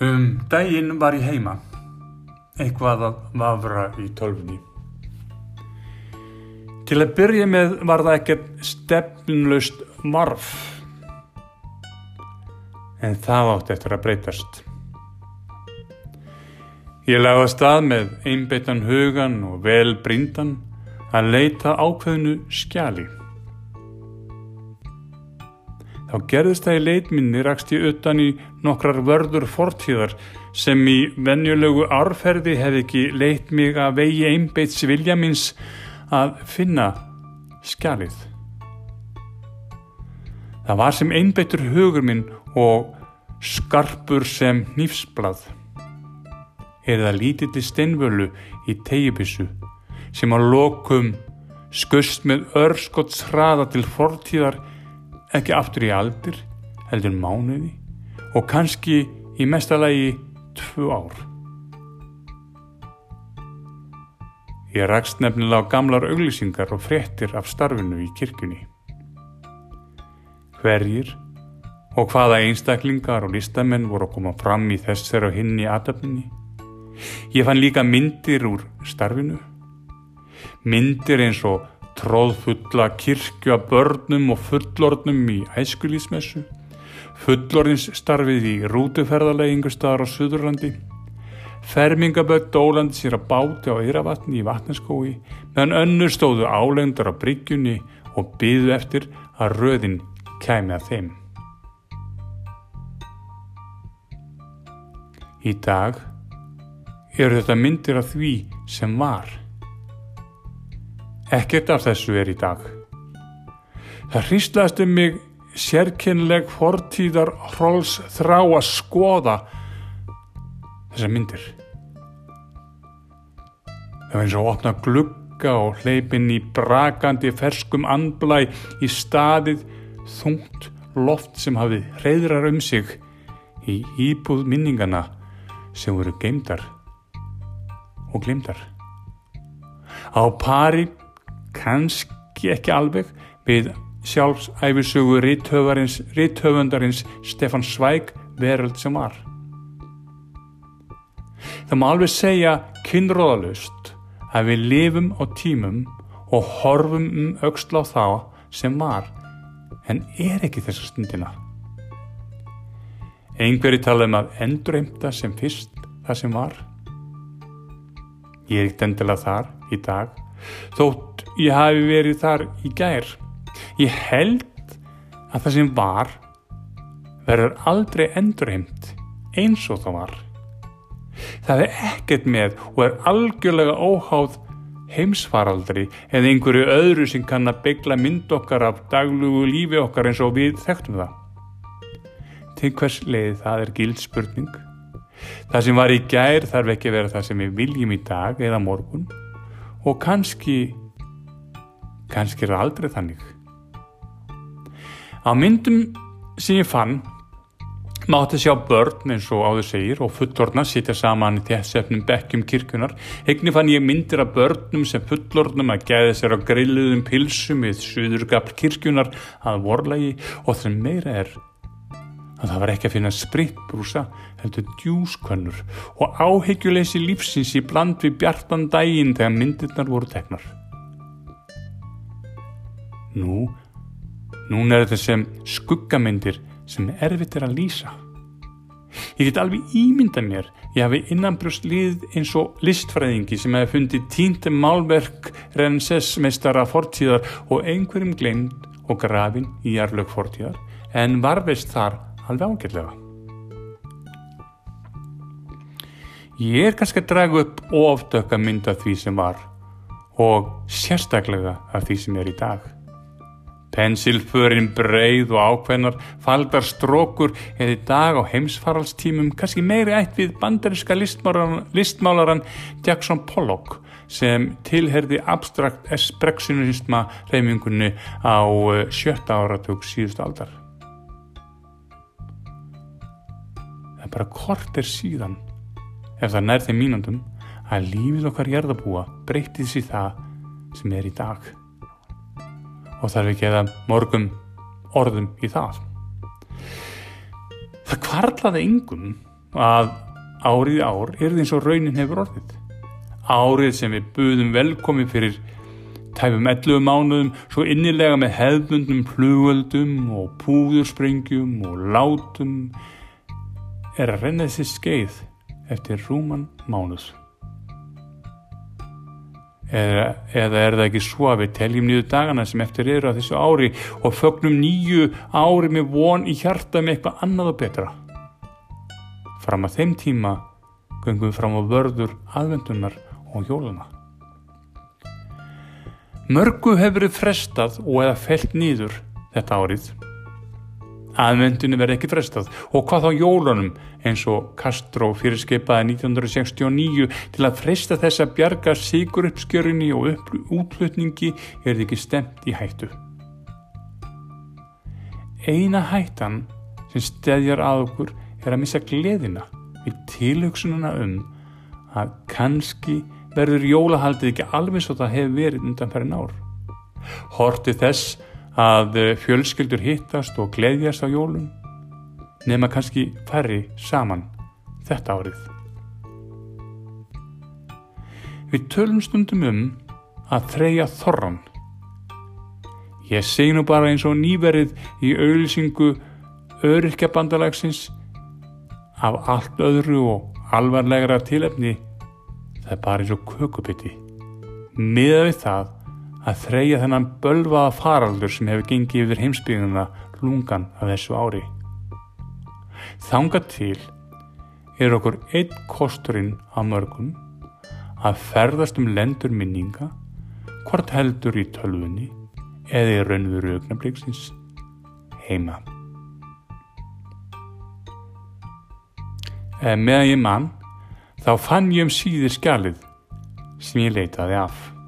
Um daginn var ég heima, eitthvað að vafra í tölfunni. Til að byrja með var það ekkert stefnlaust varf, en það átti eftir að breytast. Ég lagði að stað með einbeittan hugan og vel brindan að leita ákveðinu skjali. Þá gerðist það í leitminni rakst ég utan í nokkrar vörður fortíðar sem í venjulegu árferði hefði ekki leitt mig að vegi einbeits vilja minns að finna skjalið. Það var sem einbeittur hugur minn og skarpur sem nýfsblad. Er það lítilli steinvölu í tegibissu sem á lokum skust með örskotts hraða til fortíðar ekki aftur í aldir, heldur mánuði og kannski í mestalagi tvu ár. Ég rakst nefnilega á gamlar auglýsingar og fréttir af starfinu í kirkjunni. Hverjir og hvaða einstaklingar og listamenn voru að koma fram í þessar og hinn í aðtöfninni. Ég fann líka myndir úr starfinu. Myndir eins og tróðfulla kirkju að börnum og fullornum í æskulísmessu, fullorðinsstarfið í rútuferðarleggingu staðar á Suðurlandi, fermingabögg dólandi sér að báti á Eiravatni í vatnaskói, meðan önnur stóðu álendar á bryggjunni og byðu eftir að röðin kæmi að þeim. Í dag eru þetta myndir af því sem var. Ekkert af þessu er í dag. Það hrýstlaðist um mig sérkynleg fortíðar hróls þrá að skoða þessar myndir. Það var eins og opna glugga og hleypin í brakandi ferskum andblæ í staðið þungt loft sem hafið reyðrar um sig í íbúð minningana sem voru geimdar og glimdar. Á pari kannski ekki alveg við sjálfsæfisugu rithöfundarins Stefan Svæk veröld sem var. Það má alveg segja kynróðalust að við lifum á tímum og horfum um auksla á þá sem var en er ekki þessa stundina. Einhverji tala um að endurheimta sem fyrst það sem var. Ég er ekkert endilega þar í dag þótt ég hafi verið þar í gær. Ég held að það sem var verður aldrei endurheimt eins og það var. Það er ekkert með og er algjörlega óháð heimsfaraldri eða einhverju öðru sem kann að byggla mynd okkar af daglugu lífi okkar eins og við þekktum það. Til hvers leiði það er gild spurning. Það sem var í gær þarf ekki að vera það sem við viljum í dag eða morgun og kannski kannski er það aldrei þannig. Á myndum sem ég fann mátti sjá börn eins og áður segir og fullorna sitja saman í þessefnum bekkjum kirkunar eigni fann ég myndir af börnum sem fullornum að gæða sér á grilluðum pilsum við suðurgafl kirkunar að vorlagi. Og það meira er að það var ekki að finna spritbrúsa heldur djúskvönnur og áhyggjuleysi lífsins í bland við bjartan dægin þegar myndirnar voru teknar. Nú, núna er þetta sem skuggamyndir sem erfitt er að lýsa. Ég get alveg ímynda mér, ég hafi innanbrjóst lið eins og listfræðingi sem hefði fundið tíntum málverk reynsessmeistara fortíðar og einhverjum glemd og grafin í jarlög fortíðar en varveist þar alveg ágætlega. Ég er kannski að draga upp ofdöka mynd af því sem var og sérstaklega af því sem er í dag. Pensilförin breið og ákveðnar faldar strókur eða í dag á heimsfaralstímum kannski meiri ætt við bandarinska listmálaran, listmálaran Jackson Pollock sem tilherði abstrakt espressionisma reymingunni á eh, sjötta áratug síðustu aldar. Það bara kort er síðan ef það nær þeim mínundum að lífið okkar gerðabúa breytið sér það sem er í dag og þarf ekki eða morgum orðum í það. Það kvarlaði yngum að árið ár er því eins og raunin hefur orðið. Árið sem við buðum velkomi fyrir tæfum 11 mánuðum svo innilega með hefðbundum flugöldum og púðursprengjum og látum er að renna þessi skeið eftir rúman mánuð. Eða, eða er það ekki svo að við teljum nýðu dagana sem eftir eru á þessu ári og fögnum nýju ári með von í hjarta með eitthvað annað og betra. Fram að þeim tíma gungum við fram á vörður aðvendunar og hjóluna. Mörgu hefur verið frestað og eða felt nýður þetta árið aðvendunni verði ekki frestað og hvað þá jólunum eins og Castro fyrirskipaði 1969 til að fresta þess að bjarga sigur uppskjörinni og útflutningi er þetta ekki stemt í hættu. Eina hættan sem stedjar að okkur er að missa gleðina við tilhugsununa um að kannski verður jólahaldið ekki alveg svo það hefur verið undan færin ár. Horti þess að eh, fjölskyldur hittast og gleðjast á jólun nema kannski færri saman þetta árið. Við tölum stundum um að þreja þorran. Ég segi nú bara eins og nýverið í auðlýsingu öryrkjabandalagsins af allt öðru og alvarlegra tilefni það er bara eins og kökubytti. Miða við það að þreja þennan bölvaða faraldur sem hefur gengið yfir heimsbygguna lungan af þessu ári. Þanga til er okkur einn kosturinn á mörgum að ferðast um lendur minninga hvort heldur í tölvunni eða í raunveru augnabliksins heima. Meðan ég mann þá fann ég um síðir skjalið sem ég leitaði af.